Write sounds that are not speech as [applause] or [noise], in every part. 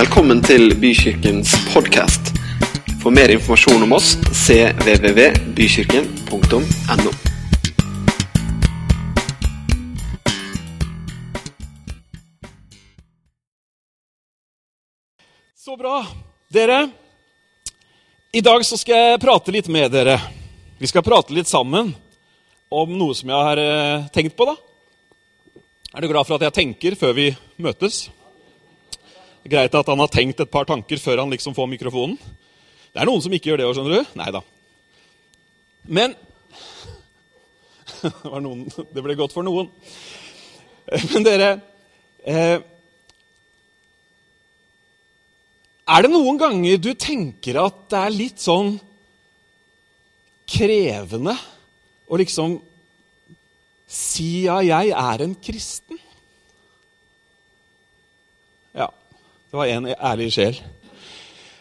Velkommen til Bykirkens podkast. For mer informasjon om oss cvvvbykirken.no. Så bra. Dere, i dag så skal jeg prate litt med dere. Vi skal prate litt sammen om noe som jeg har eh, tenkt på. da. Er du glad for at jeg tenker før vi møtes? Greit at han har tenkt et par tanker før han liksom får mikrofonen. Det er noen som ikke gjør det òg, skjønner du. Nei da. Men [laughs] det, noen, det ble godt for noen. [laughs] Men dere eh, Er det noen ganger du tenker at det er litt sånn krevende å liksom si ja, jeg er en kristen? Ja, det var en ærlig sjel.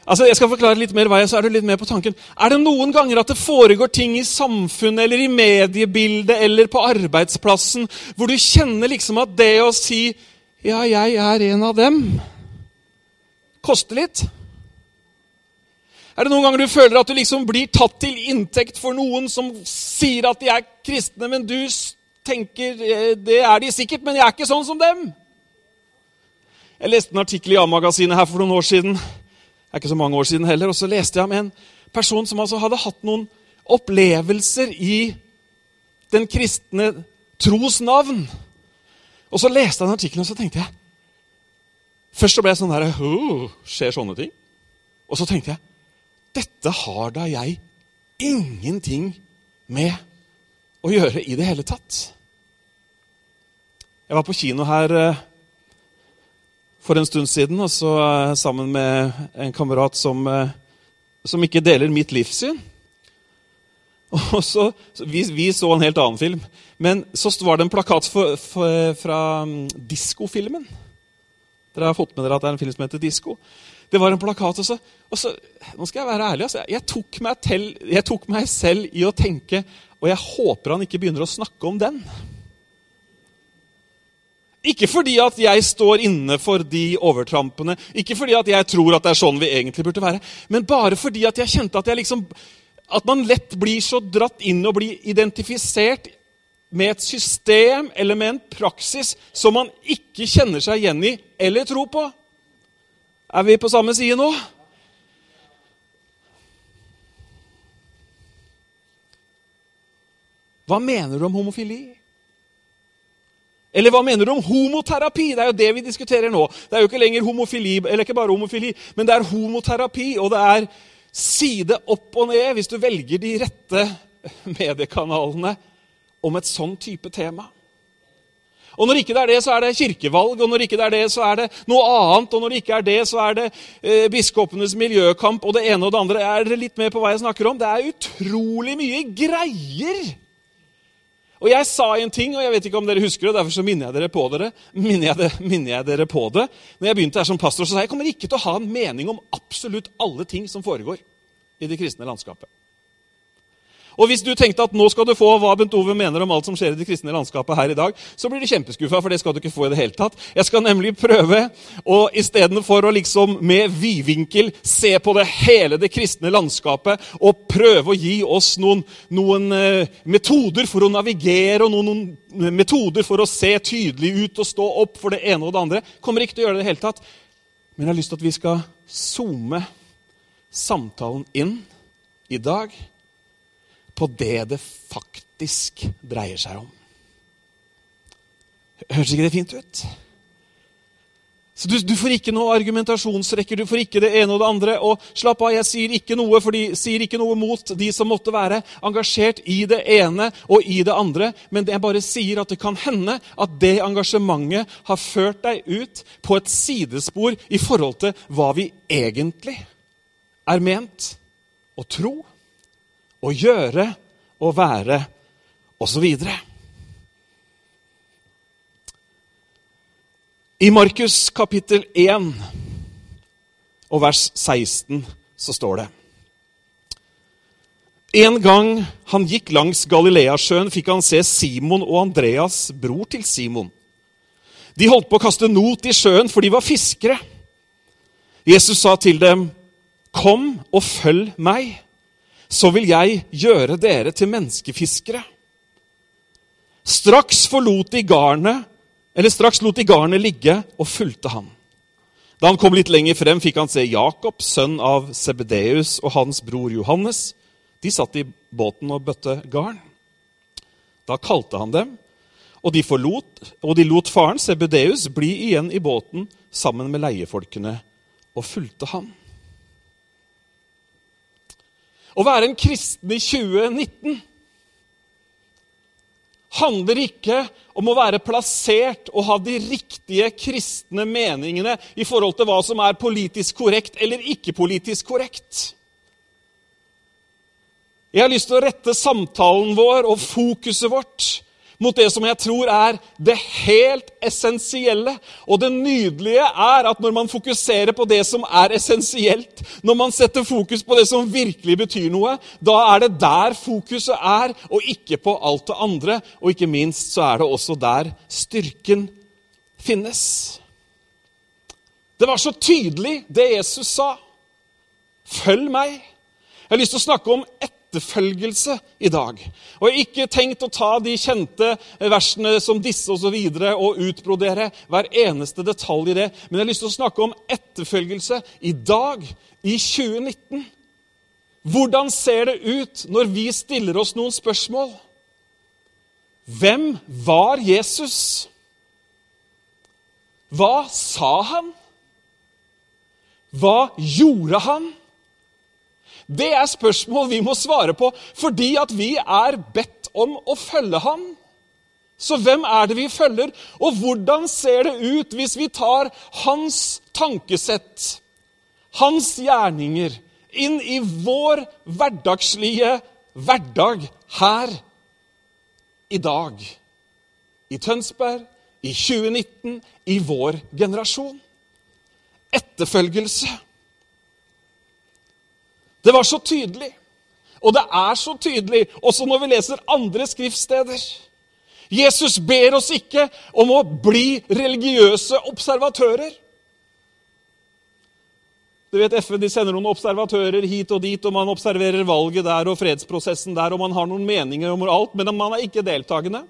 Altså, jeg skal forklare litt mer jeg, så er du litt mer på tanken. Er det noen ganger at det foregår ting i samfunnet eller i mediebildet eller på arbeidsplassen hvor du kjenner liksom at det å si 'ja, jeg er en av dem' koster litt? Er det noen ganger du føler at du liksom blir tatt til inntekt for noen som sier at de er kristne, men du tenker eh, det er de sikkert, men jeg er ikke sånn som dem? Jeg leste en artikkel i A-magasinet her for noen år siden. Det er ikke så mange år siden heller, og så leste jeg om en person som altså hadde hatt noen opplevelser i den kristne tros navn. Og så leste jeg den artikkelen, og så tenkte jeg Først så ble jeg sånn der oh, Skjer sånne ting? Og så tenkte jeg dette har da jeg ingenting med å gjøre i det hele tatt. Jeg var på kino her eh, for en stund siden og så eh, sammen med en kamerat som, eh, som ikke deler mitt livssyn. [laughs] Og så, vi, vi, så en helt annen film, men så var det en plakat for, for, fra um, diskofilmen. Dere har fått med dere at det er en film som heter Disko. Det var en plakat også. Og så, nå skal jeg være ærlig, altså, jeg, tok til, jeg tok meg selv i å tenke Og jeg håper han ikke begynner å snakke om den. Ikke fordi at jeg står inne for de overtrampene, ikke fordi at jeg tror at det er sånn vi egentlig burde være, men bare fordi at jeg kjente at, jeg liksom, at man lett blir så dratt inn og blir identifisert med et system eller med en praksis som man ikke kjenner seg igjen i eller tror på. Er vi på samme side nå? Hva mener du om homofili? Eller hva mener du om homoterapi? Det er jo det vi diskuterer nå. Det er jo ikke lenger homofili, eller ikke bare homofili, men det er homoterapi, og det er side opp og ned, hvis du velger de rette mediekanalene, om et sånn type tema. Og når ikke det er det, så er det kirkevalg, og når ikke det er det, så er det noe annet. Og når det ikke er det, så er det eh, biskopenes miljøkamp og det ene og det andre. Er dere litt med på hva jeg snakker om? Det er utrolig mye greier og jeg sa en ting, og jeg vet ikke om dere husker det, derfor så minner jeg dere på, dere, minner jeg, minner jeg dere på det. Når jeg begynte her som pastor, så sa jeg jeg kommer ikke til å ha en mening om absolutt alle ting som foregår i det kristne landskapet. Og hvis du tenkte at nå skal du få hva Bent Ove mener om alt som skjer i det kristne landskapet her i dag, så blir du kjempeskuffa, for det skal du ikke få i det hele tatt. Jeg skal nemlig prøve å istedenfor å liksom med vidvinkel se på det hele det kristne landskapet og prøve å gi oss noen, noen uh, metoder for å navigere og noen, noen metoder for å se tydelig ut og stå opp for det ene og det andre, kommer ikke til å gjøre det i det hele tatt. Men jeg har lyst til at vi skal zoome samtalen inn i dag på det det faktisk dreier seg om. Høres ikke det fint ut? Så du, du, får ikke noe argumentasjonsrekker, du får ikke det ene og det andre. Og slapp av, jeg sier ikke noe, for de sier ikke noe mot de som måtte være engasjert i det ene og i det andre. Men jeg bare sier at det kan hende at det engasjementet har ført deg ut på et sidespor i forhold til hva vi egentlig er ment å tro å gjøre og være osv. I Markus kapittel 1 og vers 16 så står det En gang han gikk langs Galileasjøen, fikk han se Simon og Andreas, bror til Simon. De holdt på å kaste not i sjøen, for de var fiskere. Jesus sa til dem, 'Kom og følg meg, så vil jeg gjøre dere til menneskefiskere.' Straks forlot de garnet, eller straks lot de garnet ligge og fulgte han. Da han kom litt lenger frem, fikk han se Jakob, sønn av Sebedeus, og hans bror Johannes. De satt i båten og bøtte garn. Da kalte han dem, og de, forlot, og de lot faren Sebedeus bli igjen i båten sammen med leiefolkene og fulgte han. Å være en kristen i 2019 handler ikke om å være plassert og ha de riktige kristne meningene i forhold til hva som er politisk korrekt eller ikke politisk korrekt. Jeg har lyst til å rette samtalen vår og fokuset vårt mot det som jeg tror er det helt essensielle. Og det nydelige er at når man fokuserer på det som er essensielt, når man setter fokus på det som virkelig betyr noe, da er det der fokuset er, og ikke på alt det andre. Og ikke minst så er det også der styrken finnes. Det var så tydelig, det Jesus sa. Følg meg. Jeg har lyst til å snakke om ett etterfølgelse i dag. Og jeg har ikke tenkt å ta de kjente versene som disse og, så videre, og utbrodere hver eneste detalj i det, men jeg har lyst til å snakke om etterfølgelse i dag, i 2019. Hvordan ser det ut når vi stiller oss noen spørsmål? Hvem var Jesus? Hva sa han? Hva gjorde han? Det er spørsmål vi må svare på fordi at vi er bedt om å følge ham. Så hvem er det vi følger, og hvordan ser det ut hvis vi tar hans tankesett, hans gjerninger, inn i vår hverdagslige hverdag her i dag? I Tønsberg, i 2019, i vår generasjon. Etterfølgelse. Det var så tydelig. Og det er så tydelig også når vi leser andre skriftsteder. Jesus ber oss ikke om å bli religiøse observatører. Du vet, FN de sender noen observatører hit og dit, og man observerer valget der og fredsprosessen der, og man har noen meninger om alt, men man er ikke deltakende.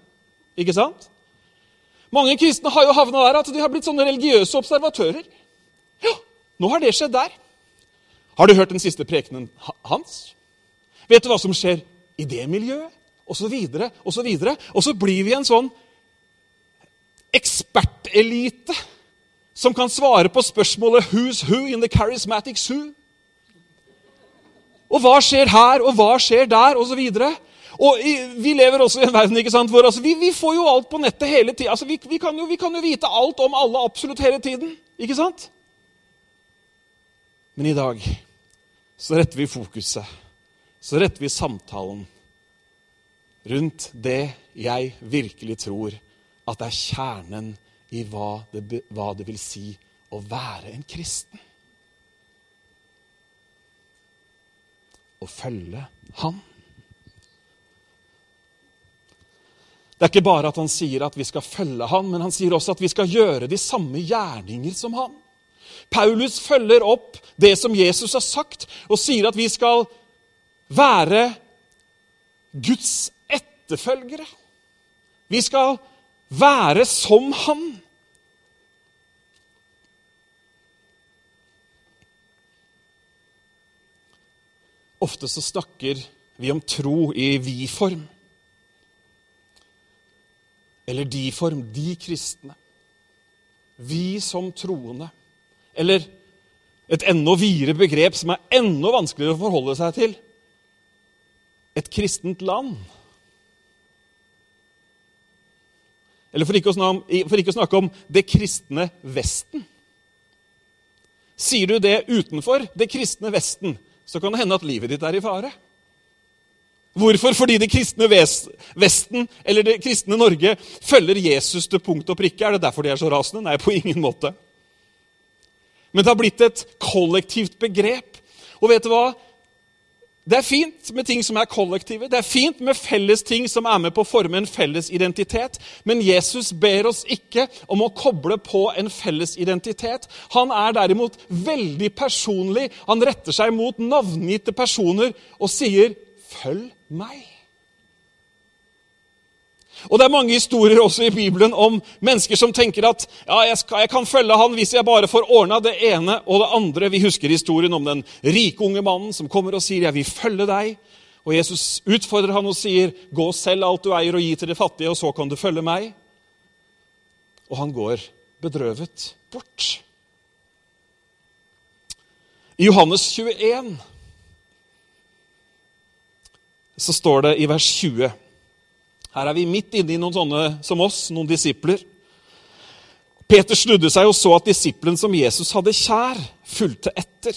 Ikke sant? Mange kristne har jo havna der at de har blitt sånne religiøse observatører. Ja, nå har det skjedd der. Har du hørt den siste prekenen hans? Vet du hva som skjer i det miljøet? Og så videre, og så videre. Og så blir vi en sånn ekspertelite som kan svare på spørsmålet 'Who's who in the charismatic zoo?' Og hva skjer her, og hva skjer der, og så videre. Og Vi lever også i en verden ikke sant, hvor altså, vi, vi, får jo alt på nettet hele tida. Altså, vi, vi, vi, kan jo vite alt om alle absolutt hele tiden. ikke sant? Men i dag så retter vi fokuset, så retter vi samtalen rundt det jeg virkelig tror at er kjernen i hva det, hva det vil si å være en kristen. Å følge Han. Det er ikke bare at han sier at vi skal følge han, men han sier også at vi skal gjøre de samme gjerninger som han. Paulus følger opp det som Jesus har sagt, og sier at vi skal være Guds etterfølgere. Vi skal være som Han. Ofte så snakker vi om tro i vi-form. Eller de-form, de kristne. Vi som troende. Eller et enda videre begrep som er enda vanskeligere å forholde seg til. Et kristent land. Eller for ikke, om, for ikke, å snakke om det kristne Vesten. Sier du det utenfor det kristne Vesten, så kan det hende at livet ditt er i fare. Hvorfor? Fordi det kristne Vesten eller det kristne Norge følger Jesus til punkt og prikke. Er det derfor de er så rasende? Nei, på ingen måte. Men det har blitt et kollektivt begrep. Og vet du hva? Det er fint med ting som er kollektive, det er fint med felles ting som er med på å forme en felles identitet. Men Jesus ber oss ikke om å koble på en felles identitet. Han er derimot veldig personlig. Han retter seg mot navngitte personer og sier, 'Følg meg'. Og Det er mange historier også i Bibelen om mennesker som tenker at ja, jeg, skal, jeg kan følge han hvis jeg bare får ordna det ene og det andre. Vi husker historien om den rike unge mannen som kommer og sier 'jeg vil følge deg'. Og Jesus utfordrer han og sier 'gå selv alt du eier og gi til de fattige, og så kan du følge meg'. Og han går bedrøvet bort. I Johannes 21 så står det i vers 20 her er vi midt inne i noen sånne som oss, noen disipler. Peter snudde seg og så at disippelen som Jesus hadde kjær, fulgte etter.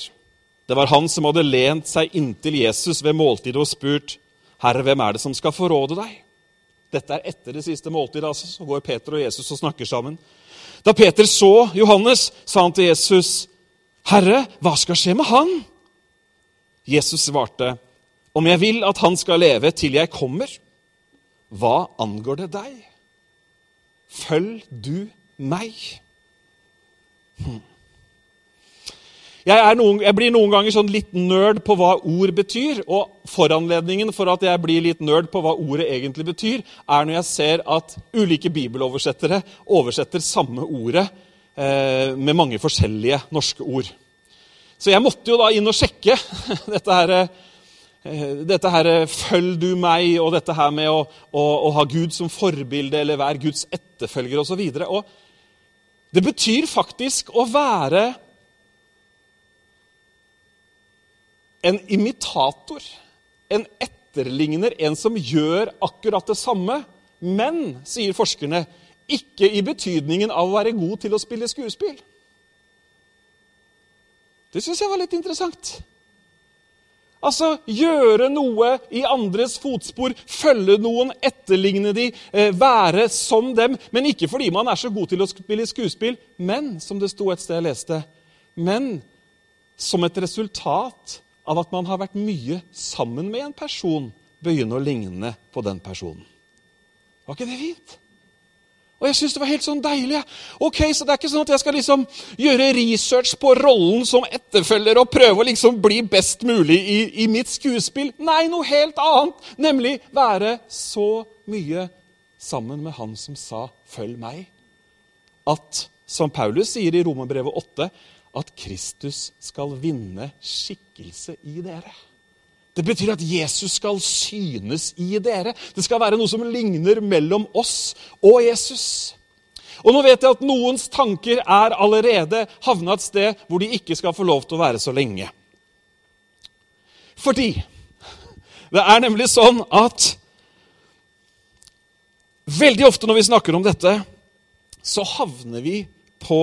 Det var han som hadde lent seg inntil Jesus ved måltidet og spurt, 'Herre, hvem er det som skal forråde deg?' Dette er etter det siste måltidet. altså, Så går Peter og Jesus og snakker sammen. Da Peter så Johannes, sa han til Jesus, 'Herre, hva skal skje med han?' Jesus svarte, 'Om jeg vil at han skal leve til jeg kommer.' Hva angår det deg? Følg du meg. Hm. Jeg, noen, jeg, blir noen ganger sånn litt nerd på hva ord betyr. Og foranledningen for at jeg blir litt nerd på hva ordet egentlig betyr, er når jeg ser at ulike bibeloversettere oversetter samme ordet eh, med mange forskjellige norske ord. Så jeg måtte jo da inn og sjekke [laughs] dette her, Eh, dette her, eh, 'følg du meg', og dette her med å, å, å ha Gud som forbilde eller være Guds etterfølger osv. Det betyr faktisk å være en imitator, en etterligner, en som gjør akkurat det samme. Men, sier forskerne, ikke i betydningen av å være god til å spille skuespill. Det syns jeg var litt interessant. Altså gjøre noe i andres fotspor, følge noen, etterligne de, eh, være som dem. Men ikke fordi man er så god til å spille skuespill, men som det sto et sted jeg leste, men som et resultat av at man har vært mye sammen med en person, begynne å ligne på den personen. Var ikke det fint? Og jeg syns det var helt sånn deilig. Ok, Så det er ikke sånn at jeg skal liksom gjøre research på rollen som etterfølger og prøve å liksom bli best mulig i, i mitt skuespill. Nei, noe helt annet. Nemlig være så mye sammen med han som sa 'følg meg'. At, som Paulus sier i Romerbrevet 8, at Kristus skal vinne skikkelse i dere. Det betyr at Jesus skal synes i dere. Det skal være noe som ligner mellom oss og Jesus. Og nå vet jeg at noens tanker er allerede havna et sted hvor de ikke skal få lov til å være så lenge. Fordi det er nemlig sånn at veldig ofte når vi snakker om dette, så havner vi på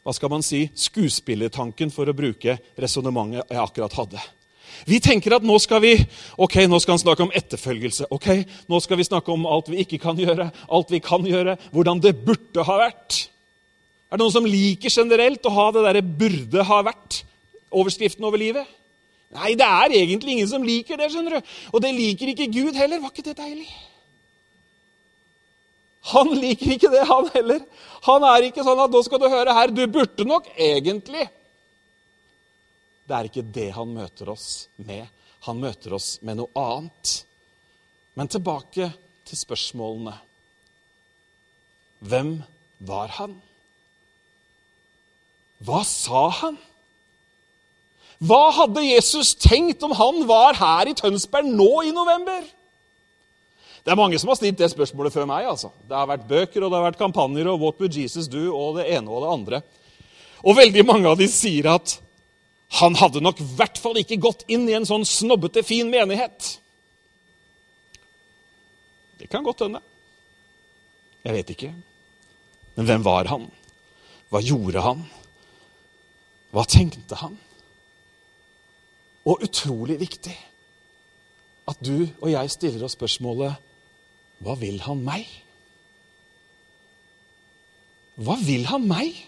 hva skal man si, skuespillertanken, for å bruke resonnementet jeg akkurat hadde. Vi tenker at nå skal vi ok, nå skal han snakke om etterfølgelse. ok, Nå skal vi snakke om alt vi ikke kan gjøre, alt vi kan gjøre, hvordan det burde ha vært. Er det noen som liker generelt å ha det derre 'burde ha vært'-overskriften over livet? Nei, det er egentlig ingen som liker det. skjønner du. Og det liker ikke Gud heller. Var ikke det deilig? Han liker ikke det, han heller. Han er ikke sånn at 'nå skal du høre her, du burde nok egentlig' Det er ikke det han møter oss med. Han møter oss med noe annet. Men tilbake til spørsmålene. Hvem var han? Hva sa han? Hva hadde Jesus tenkt om han var her i Tønsberg nå i november? Det er mange som har stilt det spørsmålet før meg. altså. Det har vært bøker og det har vært kampanjer og What would Jesus do og det ene og det andre. Og veldig mange av de sier at han hadde nok i hvert fall ikke gått inn i en sånn snobbete, fin menighet. Det kan godt hende. Jeg vet ikke. Men hvem var han? Hva gjorde han? Hva tenkte han? Og utrolig viktig at du og jeg stiller oss spørsmålet Hva vil han meg? Hva vil han meg?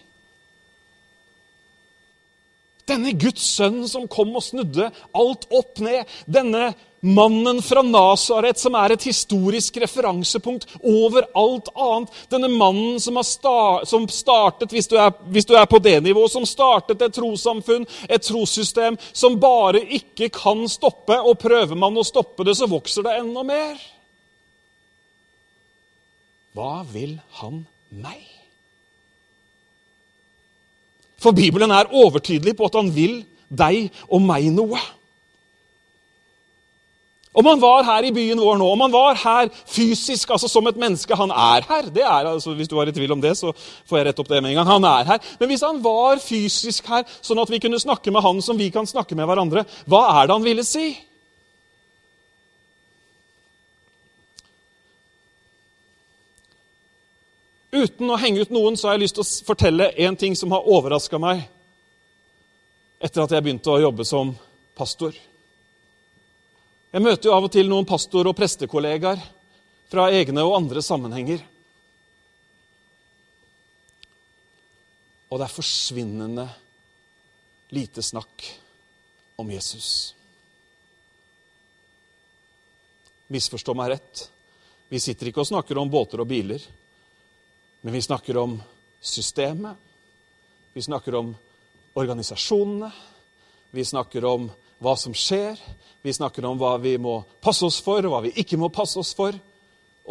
Denne Guds sønn som kom og snudde alt opp ned. Denne mannen fra Nasaret som er et historisk referansepunkt over alt annet. Denne mannen som, sta som startet, hvis du, er, hvis du er på det nivået, som startet et trossamfunn, et trossystem, som bare ikke kan stoppe. Og prøver man å stoppe det, så vokser det enda mer. Hva vil han meg? For Bibelen er overtydelig på at han vil deg og meg noe. Om han var her i byen vår nå, om han var her fysisk, altså som et menneske Han er her. det er, altså, Hvis du var i tvil om det, så får jeg rett opp det med en gang. Han er her. Men hvis han var fysisk her, sånn at vi kunne snakke med han som vi kan snakke med hverandre, hva er det han ville si? Uten å henge ut noen så har jeg lyst til å fortelle en ting som har overraska meg etter at jeg begynte å jobbe som pastor. Jeg møter jo av og til noen pastor- og prestekollegaer fra egne og andre sammenhenger. Og det er forsvinnende lite snakk om Jesus. Misforstå meg rett. Vi sitter ikke og snakker om båter og biler. Men vi snakker om systemet, vi snakker om organisasjonene, vi snakker om hva som skjer, vi snakker om hva vi må passe oss for, og hva vi ikke må passe oss for.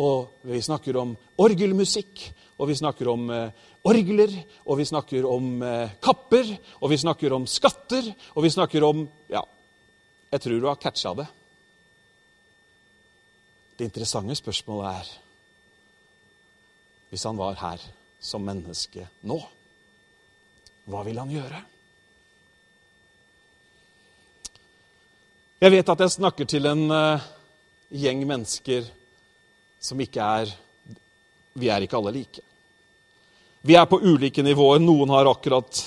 Og vi snakker om orgelmusikk, og vi snakker om eh, orgler, og vi snakker om eh, kapper, og vi snakker om skatter, og vi snakker om Ja, jeg tror du har catcha det. Det interessante spørsmålet er hvis han var her som menneske nå? Hva vil han gjøre? Jeg vet at jeg snakker til en uh, gjeng mennesker som ikke er Vi er ikke alle like. Vi er på ulike nivåer. Noen har akkurat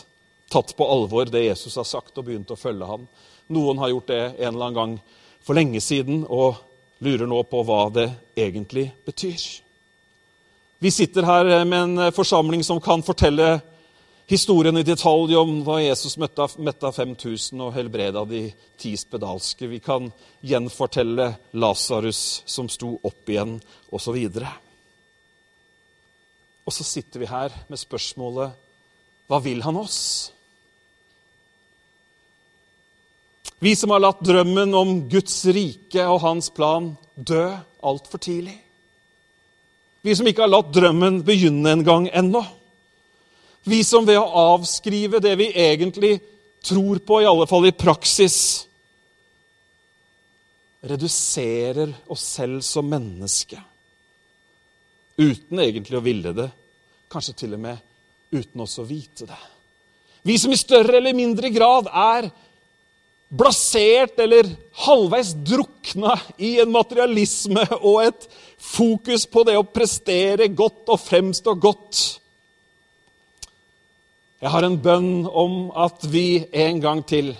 tatt på alvor det Jesus har sagt, og begynt å følge ham. Noen har gjort det en eller annen gang for lenge siden og lurer nå på hva det egentlig betyr. Vi sitter her med en eh, forsamling som kan fortelle historien i detalj om hva Jesus møtte, metta 5000 og helbreda de ti spedalske. Vi kan gjenfortelle Lasarus som sto opp igjen, osv. Og, og så sitter vi her med spørsmålet hva vil han oss? Vi som har latt drømmen om Guds rike og hans plan dø altfor tidlig. Vi som ikke har latt drømmen begynne en gang ennå. Vi som ved å avskrive det vi egentlig tror på, i alle fall i praksis, reduserer oss selv som menneske. Uten egentlig å ville det. Kanskje til og med uten også å vite det. Vi som i større eller mindre grad er blasert eller halvveis drukna i en materialisme og et fokus på det å prestere godt og fremstå godt. Jeg har en bønn om at vi en gang til,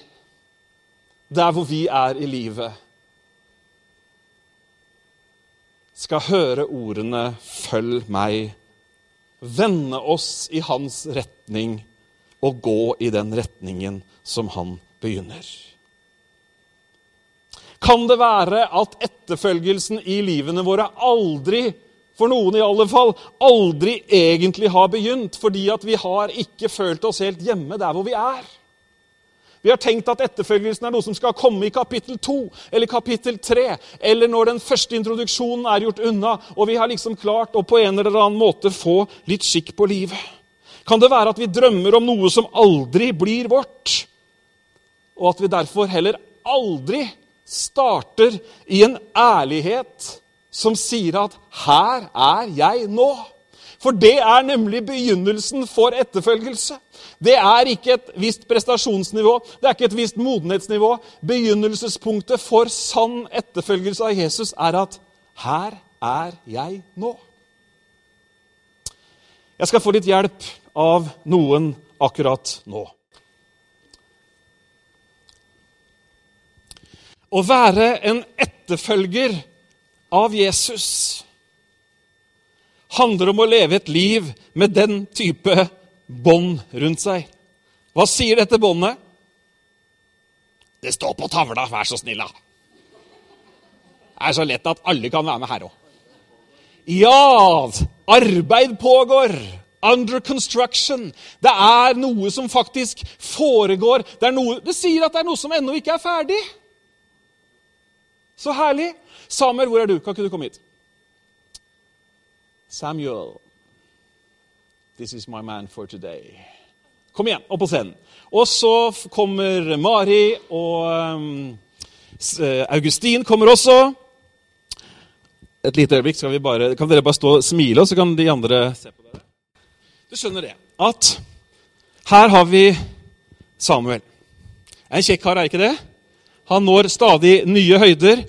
der hvor vi er i livet, skal høre ordene 'følg meg', vende oss i hans retning og gå i den retningen som han begynner. Kan det være at etterfølgelsen i livene våre aldri, for noen i alle fall, aldri egentlig har begynt fordi at vi har ikke følt oss helt hjemme der hvor vi er? Vi har tenkt at etterfølgelsen er noe som skal komme i kapittel 2 eller kapittel 3, eller når den første introduksjonen er gjort unna, og vi har liksom klart å på en eller annen måte få litt skikk på livet. Kan det være at vi drømmer om noe som aldri blir vårt, og at vi derfor heller aldri starter i en ærlighet som sier at 'her er jeg nå'. For det er nemlig begynnelsen for etterfølgelse. Det er ikke et visst prestasjonsnivå, det er ikke et visst modenhetsnivå. Begynnelsespunktet for sann etterfølgelse av Jesus er at 'her er jeg nå'. Jeg skal få litt hjelp av noen akkurat nå. Å være en etterfølger av Jesus handler om å leve et liv med den type bånd rundt seg. Hva sier dette båndet? Det står på tavla, vær så snill, da. Det er så lett at alle kan være med her òg. Ja, arbeid pågår. Under construction. Det er noe som faktisk foregår. Det, noe, det sier at det er noe som ennå ikke er ferdig. Så herlig. Samuel, hvor er du? Kan ikke du komme hit? Samuel, this is my man for today. Kom igjen, opp på scenen. Og så kommer Mari, og um, Augustin kommer også. Et lite øyeblikk skal vi bare, kan dere bare stå og smile, og så kan de andre se på dere. Du skjønner det, at her har vi Samuel. En kjekk kar, er ikke det? Han når stadig nye høyder.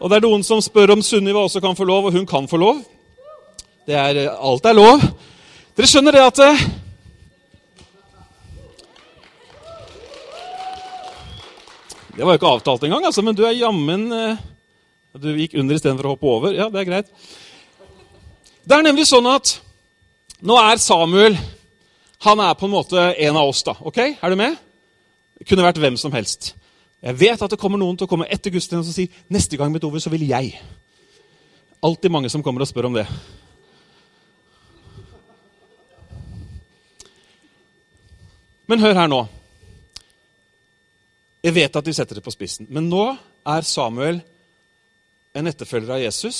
Og det er noen som spør om Sunniva også kan få lov, og hun kan få lov. Det er, alt er lov. Dere skjønner det at eh, Det var jo ikke avtalt engang, altså, men du er jammen eh, Du gikk under istedenfor å hoppe over. Ja, det er greit. Det er nemlig sånn at nå er Samuel han er på en måte en av oss. da, ok? Er du med? Det kunne vært hvem som helst. Jeg vet at det kommer noen til å komme etter gudstjenesten og si neste gang mitt over så vil jeg. Alltid mange som kommer og spør om det. Men hør her nå. Jeg vet at de setter det på spissen. Men nå er Samuel en etterfølger av Jesus.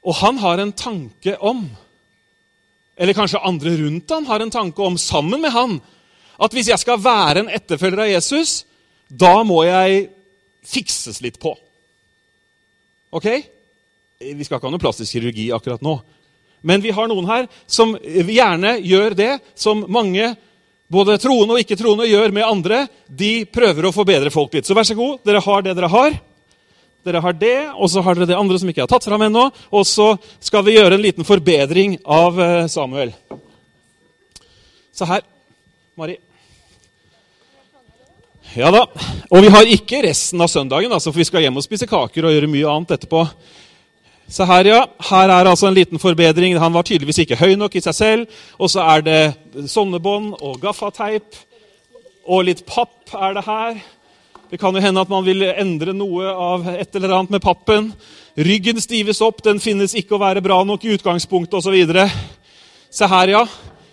Og han har en tanke om eller kanskje andre rundt han har en tanke om sammen med han, at hvis jeg skal være en etterfølger av Jesus, da må jeg fikses litt på. Ok? Vi skal ikke ha noe plastisk kirurgi akkurat nå. Men vi har noen her som gjerne gjør det som mange, både troende og ikke-troende, gjør med andre. De prøver å forbedre folk litt. Så vær så god, dere har det dere har. Dere har det, og så har dere det andre som ikke har tatt fram ennå. Og så skal vi gjøre en liten forbedring av eh, Samuel. Se her, Mari. Ja da. Og vi har ikke resten av søndagen, altså, for vi skal hjem og spise kaker og gjøre mye annet etterpå. Se her, ja. Her er altså en liten forbedring. Han var tydeligvis ikke høy nok i seg selv. Og så er det sonnebånd og gaffateip. Og litt papp er det her. Det kan jo hende at man vil endre noe av et eller annet med pappen. Ryggen stives opp, den finnes ikke å være bra nok i utgangspunktet osv. Se her, ja.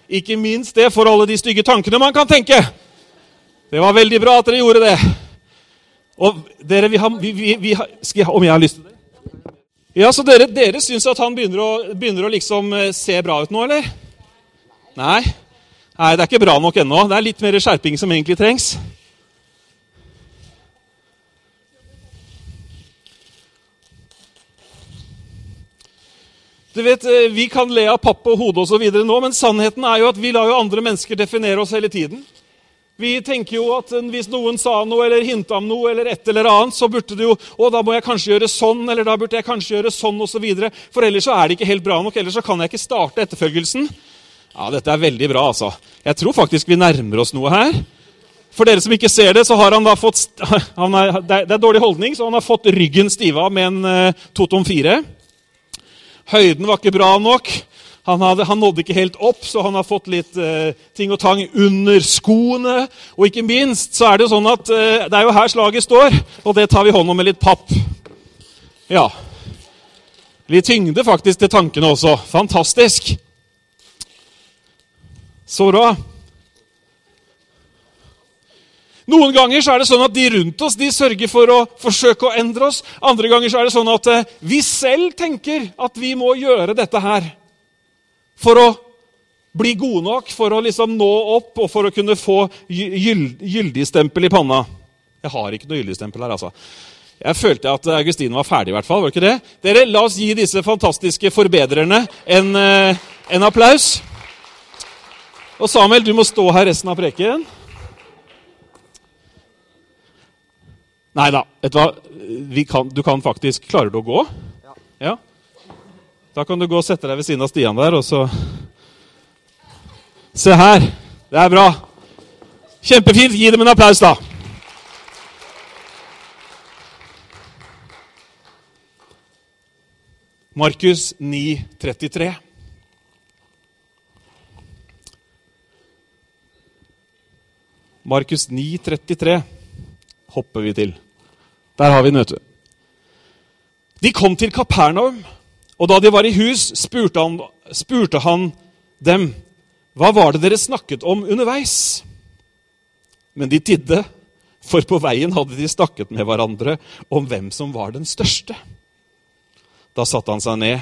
Ikke minst det for alle de stygge tankene man kan tenke. Det var veldig bra at dere gjorde det. Og dere, vi har, vi, vi, vi har, jeg, Om jeg har lyst til det? Ja, Så dere, dere syns at han begynner å, begynner å liksom eh, se bra ut nå, eller? Nei? Nei, det er ikke bra nok ennå. Det er litt mer skjerping som egentlig trengs. Du vet, eh, Vi kan le av papp og hode osv. nå, men sannheten er jo at vi lar jo andre mennesker definere oss hele tiden. Vi tenker jo at hvis noen sa noe eller hinta om noe, eller et eller annet, så burde det jo å, da må jeg kanskje gjøre sånn, eller da burde jeg kanskje gjøre sånn osv. Så for ellers så er det ikke helt bra nok. Ellers så kan jeg ikke starte etterfølgelsen. Ja, Dette er veldig bra, altså. Jeg tror faktisk vi nærmer oss noe her. For dere som ikke ser det, så har han da fått [laughs] han er, Det er dårlig holdning, så han har fått ryggen stiva med en uh, Totom 4. Høyden var ikke bra nok. Han, hadde, han, nådde ikke helt opp, så han har fått litt eh, ting og tang under skoene. Og ikke minst så er det jo sånn at eh, det er jo her slaget står, og det tar vi hånd om med litt papp. Ja. Litt tyngde faktisk til tankene også. Fantastisk. Så bra. Noen ganger så er det sånn at de rundt oss de sørger for å forsøke å endre oss. Andre ganger så er det sånn at eh, vi selv tenker at vi må gjøre dette her for å bli gode nok, for å liksom nå opp og for å kunne få gyldigstempel i panna. Jeg har ikke noe gyldigstempel her, altså. Jeg følte at Augustine var ferdig, i hvert fall. var det ikke det? Dere, La oss gi disse fantastiske forbedrerne en, eh, en applaus. Og Samuel, du må stå her resten av preken. Nei da. Du kan faktisk Klarer du å gå? Ja. ja. Da kan du gå og sette deg ved siden av Stian der, og så Se her. Det er bra. Kjempefint. Gi dem en applaus, da. Markus 9, 33. Markus 9, 33. hopper vi til. Der har vi den, vet du. De kom til Kapernaum, og da de var i hus, spurte han, spurte han dem, hva var det dere snakket om underveis? Men de tidde, for på veien hadde de snakket med hverandre om hvem som var den største. Da satte han seg ned,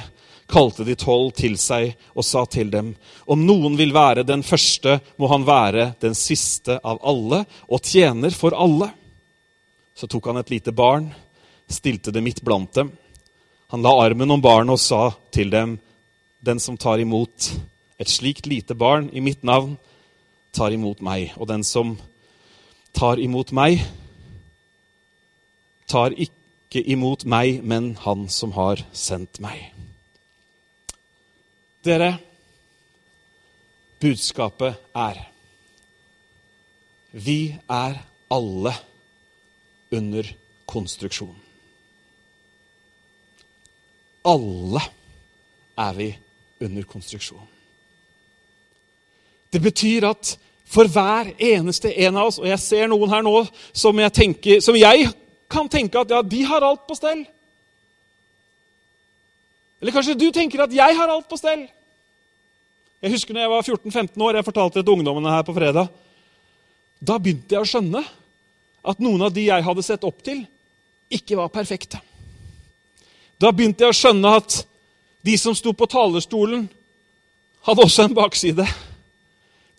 kalte de tolv til seg og sa til dem.: Om noen vil være den første, må han være den siste av alle og tjener for alle. Så tok han et lite barn, stilte det midt blant dem. Han la armen om barnet og sa til dem, den som tar imot et slikt lite barn i mitt navn, tar imot meg. Og den som tar imot meg, tar ikke imot meg, men han som har sendt meg. Dere, budskapet er Vi er alle under konstruksjon. Alle er vi under konstruksjon. Det betyr at for hver eneste en av oss Og jeg ser noen her nå som jeg, tenker, som jeg kan tenke at ja, de har alt på stell. Eller kanskje du tenker at jeg har alt på stell. Jeg husker når jeg var 14-15 år, jeg fortalte det til ungdommene her på fredag. Da begynte jeg å skjønne at noen av de jeg hadde sett opp til, ikke var perfekte. Da begynte jeg å skjønne at de som sto på talerstolen, hadde også en bakside.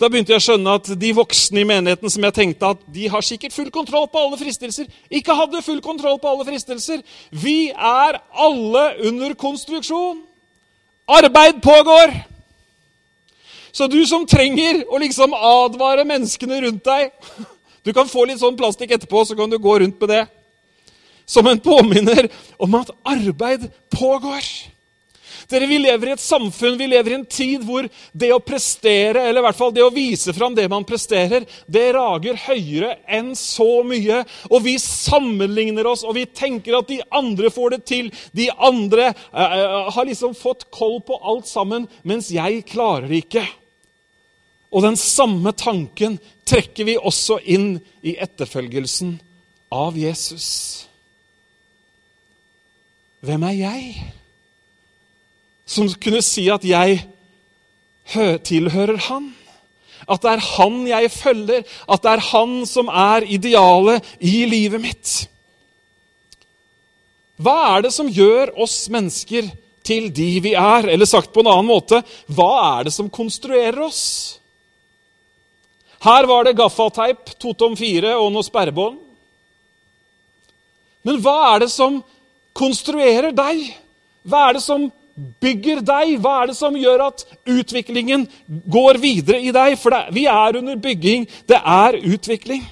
Da begynte jeg å skjønne at de voksne i menigheten som jeg tenkte at de har sikkert full kontroll på alle fristelser, ikke hadde full kontroll på alle fristelser. Vi er alle under konstruksjon. Arbeid pågår. Så du som trenger å liksom advare menneskene rundt deg [laughs] Du kan få litt sånn plastikk etterpå, så kan du gå rundt med det som en påminner om at arbeid pågår. Dere, Vi lever i et samfunn, vi lever i en tid hvor det å prestere, eller i hvert fall det å vise fram det man presterer, det rager høyere enn så mye. Og vi sammenligner oss, og vi tenker at de andre får det til. De andre uh, har liksom fått koll på alt sammen, mens jeg klarer det ikke. Og den samme tanken trekker vi også inn i etterfølgelsen av Jesus. Hvem er jeg? Som kunne si at jeg tilhører han. At det er han jeg følger, at det er han som er idealet i livet mitt. Hva er det som gjør oss mennesker til de vi er? Eller sagt på en annen måte hva er det som konstruerer oss? Her var det gaffateip, totom fire og noe sperrebånd. Men hva er det som konstruerer deg? Hva er det som bygger deg? Hva er det som gjør at utviklingen går videre i deg? For det, vi er under bygging. Det er utvikling.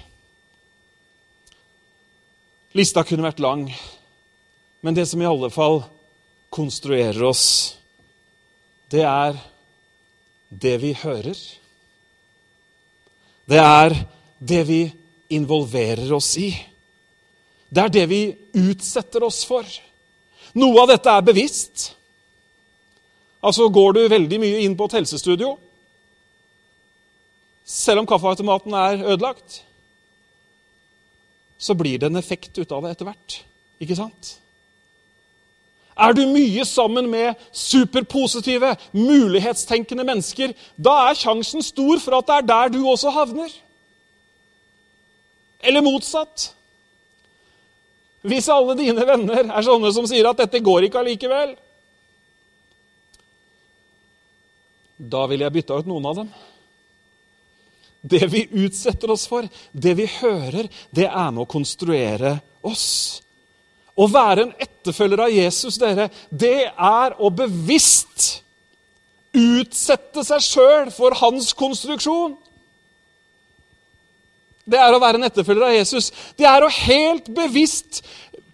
Lista kunne vært lang, men det som i alle fall konstruerer oss, det er det vi hører. Det er det vi involverer oss i. Det er det vi utsetter oss for. Noe av dette er bevisst. Altså Går du veldig mye inn på et helsestudio, selv om kaffeautomaten er ødelagt, så blir det en effekt ut av det etter hvert. Ikke sant? Er du mye sammen med superpositive, mulighetstenkende mennesker, da er sjansen stor for at det er der du også havner. Eller motsatt. Hvis alle dine venner er sånne som sier at 'dette går ikke allikevel', da vil jeg bytte ut noen av dem. Det vi utsetter oss for, det vi hører, det er med å konstruere oss. Å være en etterfølger av Jesus, dere, det er å bevisst utsette seg sjøl for hans konstruksjon. Det er å være en etterfølger av Jesus. Det er å helt bevisst,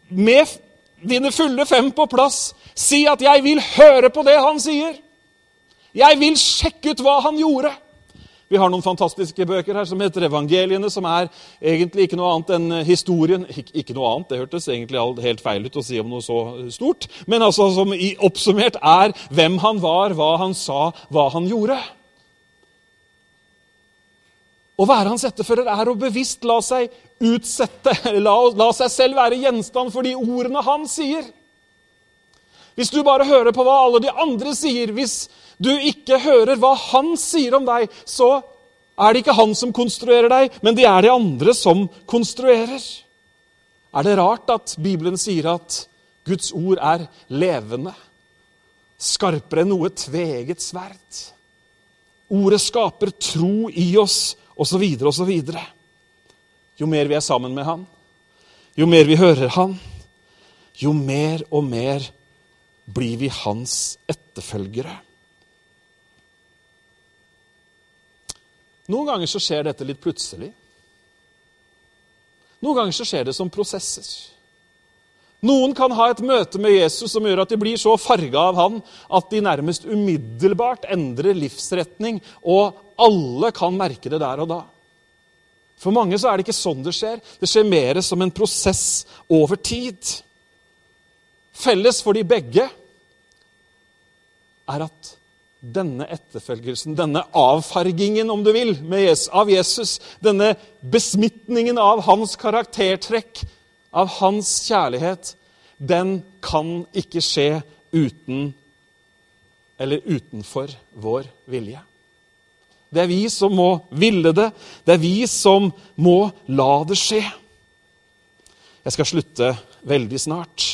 med dine fulle fem på plass, si at 'jeg vil høre på det han sier'. Jeg vil sjekke ut hva han gjorde. Vi har noen fantastiske bøker her som heter 'Evangeliene', som er egentlig ikke noe annet enn historien Ik Ikke noe annet, det hørtes egentlig helt feil ut å si om noe så stort. Men altså som i oppsummert er hvem han var, hva han sa, hva han gjorde. Å være hans etterfører er å bevisst la seg utsette, [laughs] la, la seg selv være gjenstand for de ordene han sier. Hvis du bare hører på hva alle de andre sier, hvis du ikke hører hva han sier om deg, så er det ikke han som konstruerer deg, men det er de andre som konstruerer. Er det rart at Bibelen sier at Guds ord er levende, skarpere enn noe tveget sverd? Ordet skaper tro i oss osv., osv. Jo mer vi er sammen med Han, jo mer vi hører Han, jo mer og mer blir vi hans etterfølgere. Noen ganger så skjer dette litt plutselig. Noen ganger så skjer det som prosesser. Noen kan ha et møte med Jesus som gjør at de blir så farga av han at de nærmest umiddelbart endrer livsretning, og alle kan merke det der og da. For mange så er det ikke sånn det skjer. Det skjer mer som en prosess over tid. Felles for de begge er at denne etterfølgelsen, denne avfargingen, om du vil, av Jesus, denne besmitningen av hans karaktertrekk, av hans kjærlighet, den kan ikke skje uten eller utenfor vår vilje. Det er vi som må ville det. Det er vi som må la det skje. Jeg skal slutte veldig snart.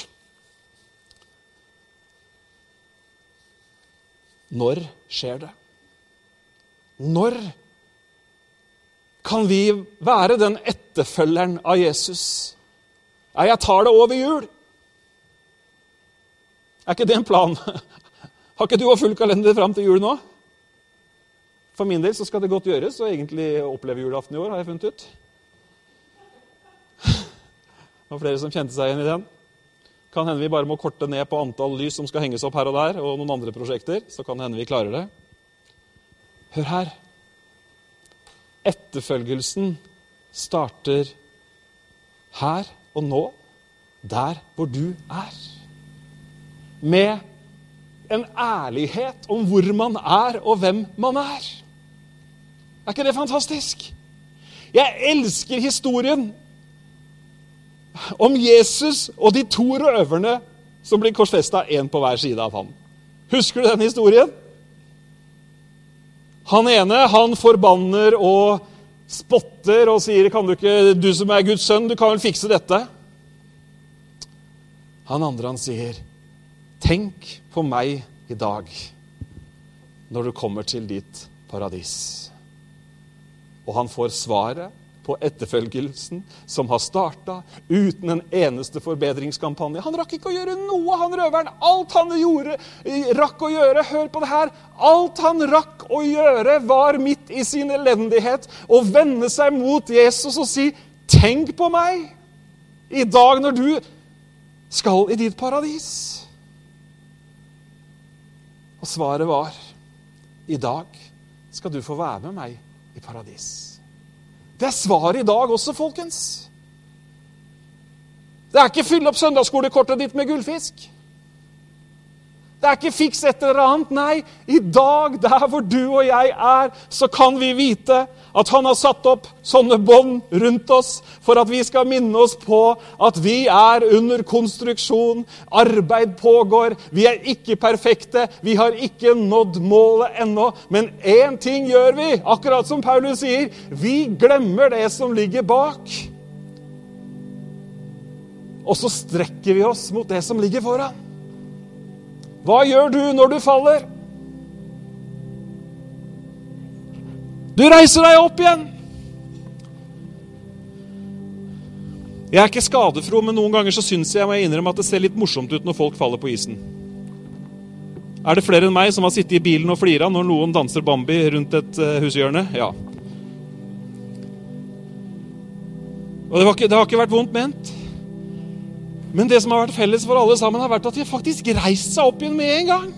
Når skjer det? Når kan vi være den etterfølgeren av Jesus? Ja, jeg tar det over jul. Er ikke det en plan? [laughs] Har ikke du òg full kalender fram til jul nå? For min del så skal det godt gjøres å egentlig oppleve julaften i år, har jeg funnet ut. [laughs] Det var flere som kjente seg igjen i den. Kan hende vi bare må korte ned på antall lys som skal henges opp her og der, og noen andre prosjekter. Så kan hende vi klarer det. Hør her. Etterfølgelsen starter her og nå, der hvor du er. Med en ærlighet om hvor man er, og hvem man er. Er ikke det fantastisk? Jeg elsker historien om Jesus og de to røverne som blir korsfesta, én på hver side av ham. Husker du den historien? Han ene han forbanner og spotter og sier, 'Kan du ikke, du som er Guds sønn, du kan vel fikse dette?' Han andre han sier, 'Tenk på meg i dag når du kommer til ditt paradis.' Og han får svaret på etterfølgelsen som har starta uten en eneste forbedringskampanje. Han rakk ikke å gjøre noe, han røveren. Alt han gjorde, rakk å gjøre, hør på det her, alt han rakk å gjøre, var midt i sin elendighet å vende seg mot Jesus og si, 'Tenk på meg i dag når du skal i ditt paradis'. Og svaret var, 'I dag skal du få være med meg i paradis'. Det er svaret i dag også, folkens. Det er ikke fyll opp søndagsskolekortet ditt med gullfisk. Det er ikke fiks et eller annet. Nei, i dag, der hvor du og jeg er, så kan vi vite at han har satt opp sånne bånd rundt oss for at vi skal minne oss på at vi er under konstruksjon. Arbeid pågår. Vi er ikke perfekte. Vi har ikke nådd målet ennå. Men én ting gjør vi, akkurat som Paulus sier. Vi glemmer det som ligger bak. Og så strekker vi oss mot det som ligger foran. Hva gjør du når du faller? Du reiser deg opp igjen. Jeg er ikke skadefro, men noen ganger så syns jeg må jeg innrømme at det ser litt morsomt ut når folk faller på isen. Er det flere enn meg som har sittet i bilen og flira når noen danser Bambi rundt et uh, hushjørne? Ja. Og det, ikke, det har ikke vært vondt ment. Men det som har vært felles for alle sammen, har vært at de faktisk reist seg opp igjen med en gang.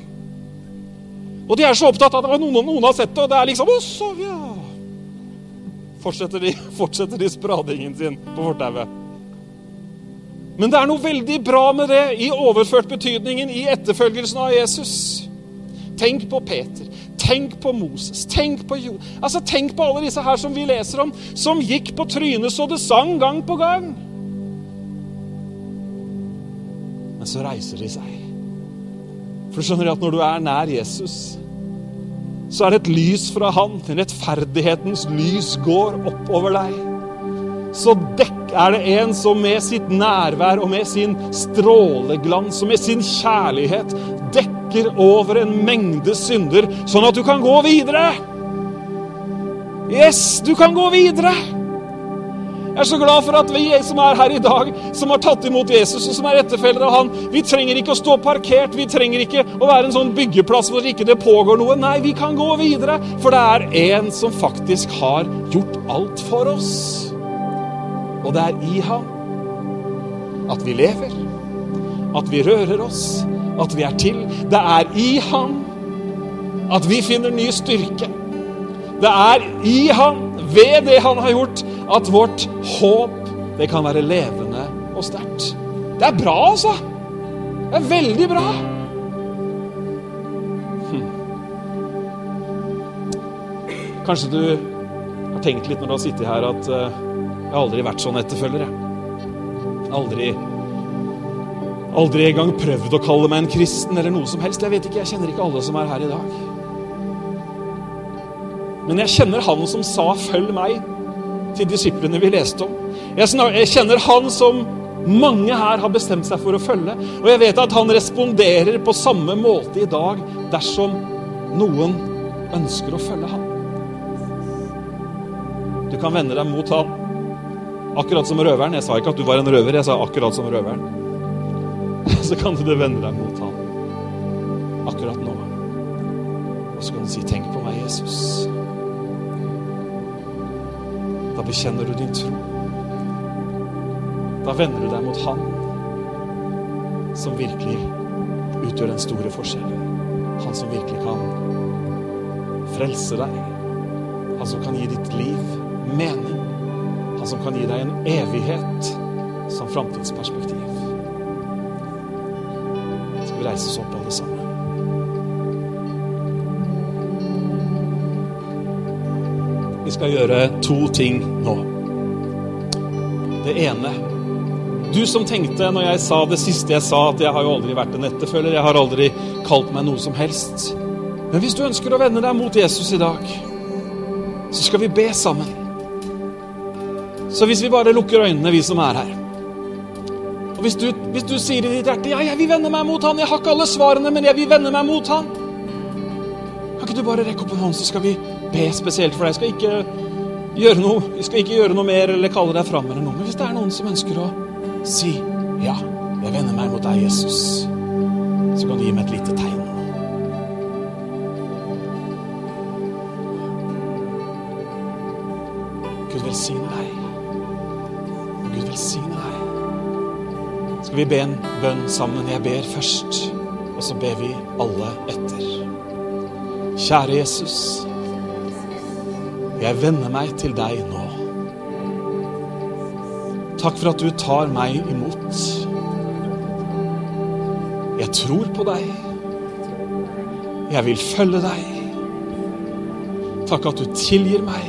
Og de er så opptatt av at noen, noen har sett det, og det er liksom Å, så, ja. Fortsetter de, [laughs] fortsetter de spradingen sin på fortauet. Men det er noe veldig bra med det i overført betydningen i etterfølgelsen av Jesus. Tenk på Peter. Tenk på Moses, tenk på Jo... Altså, tenk på alle disse her som vi leser om, som gikk på trynet så det sang gang på gang. Men så reiser de seg. For du skjønner at når du er nær Jesus, så er det et lys fra Han. Rettferdighetens lys går oppover deg. Så dekk er det en som med sitt nærvær og med sin stråleglans og med sin kjærlighet dekker over en mengde synder, sånn at du kan gå videre. Yes, du kan gå videre. Jeg er så glad for at vi som er her i dag, som har tatt imot Jesus, og som er etterfølger av han, vi trenger ikke å stå parkert, vi trenger ikke å være en sånn byggeplass hvor ikke det pågår noe. Nei, vi kan gå videre, for det er en som faktisk har gjort alt for oss. Og det er i ham at vi lever, at vi rører oss, at vi er til. Det er i ham at vi finner ny styrke. Det er i ham, ved det han har gjort, at vårt håp det kan være levende og sterkt. Det er bra, altså. Det er veldig bra. Hm. Kanskje du har tenkt litt når du har sittet her, at uh, jeg har aldri vært sånn etterfølger. Jeg. Aldri Aldri engang prøvd å kalle meg en kristen eller noe som helst. Jeg vet ikke, jeg kjenner ikke alle som er her i dag. Men jeg kjenner han som sa 'følg meg' til disiplene vi leste om. Jeg kjenner han som mange her har bestemt seg for å følge. Og jeg vet at han responderer på samme måte i dag dersom noen ønsker å følge ham. Du kan vende deg mot ham, akkurat som røveren. Jeg sa ikke at du var en røver, jeg sa akkurat som røveren. [laughs] Så kan du vende deg mot ham akkurat nå. Og så kan du si 'Tenk på meg, Jesus'. Da bekjenner du din tro. Da vender du deg mot Han som virkelig utgjør den store forskjellen. Han som virkelig kan frelse deg. Han som kan gi ditt liv mening. Han som kan gi deg en evighet som framtidsperspektiv. Skal vi reise oss opp, alle sammen? Vi skal gjøre to ting nå. Det ene Du som tenkte når jeg sa det siste jeg sa, at jeg har jo aldri vært en etterfølger, jeg har aldri kalt meg noe som helst. Men hvis du ønsker å vende deg mot Jesus i dag, så skal vi be sammen. Så hvis vi bare lukker øynene, vi som er her Og hvis du, hvis du sier i ditt hjerte ja, jeg vil vende meg mot han, jeg har ikke alle svarene, men jeg vil vende meg mot han Kan ikke du bare rekke opp en hånd, så skal vi be spesielt for deg. Jeg skal ikke gjøre noe, jeg skal ikke gjøre noe mer eller kalle deg fram eller noe. Men hvis det er noen som ønsker å si ja, jeg vender meg mot deg, Jesus, så kan du gi meg et lite tegn. Gud velsigne deg. Gud velsigne deg. Skal vi be en bønn sammen? Jeg ber først, og så ber vi alle etter. Kjære Jesus. Jeg vender meg til deg nå. Takk for at du tar meg imot. Jeg tror på deg. Jeg vil følge deg. Takk at du tilgir meg.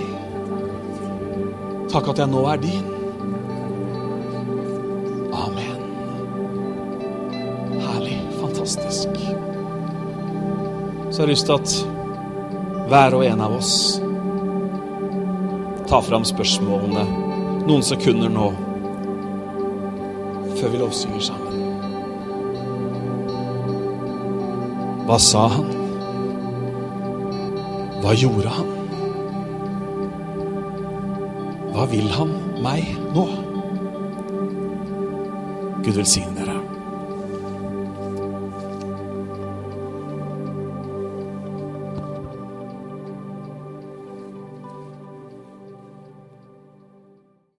Takk at jeg nå er din. Amen. Herlig. Fantastisk. Så har jeg lyst til at hver og en av oss ta fram spørsmålene noen sekunder nå før vi lovsynger sammen. Hva sa han? Hva gjorde han? Hva vil han meg nå? Gud velsigne dere.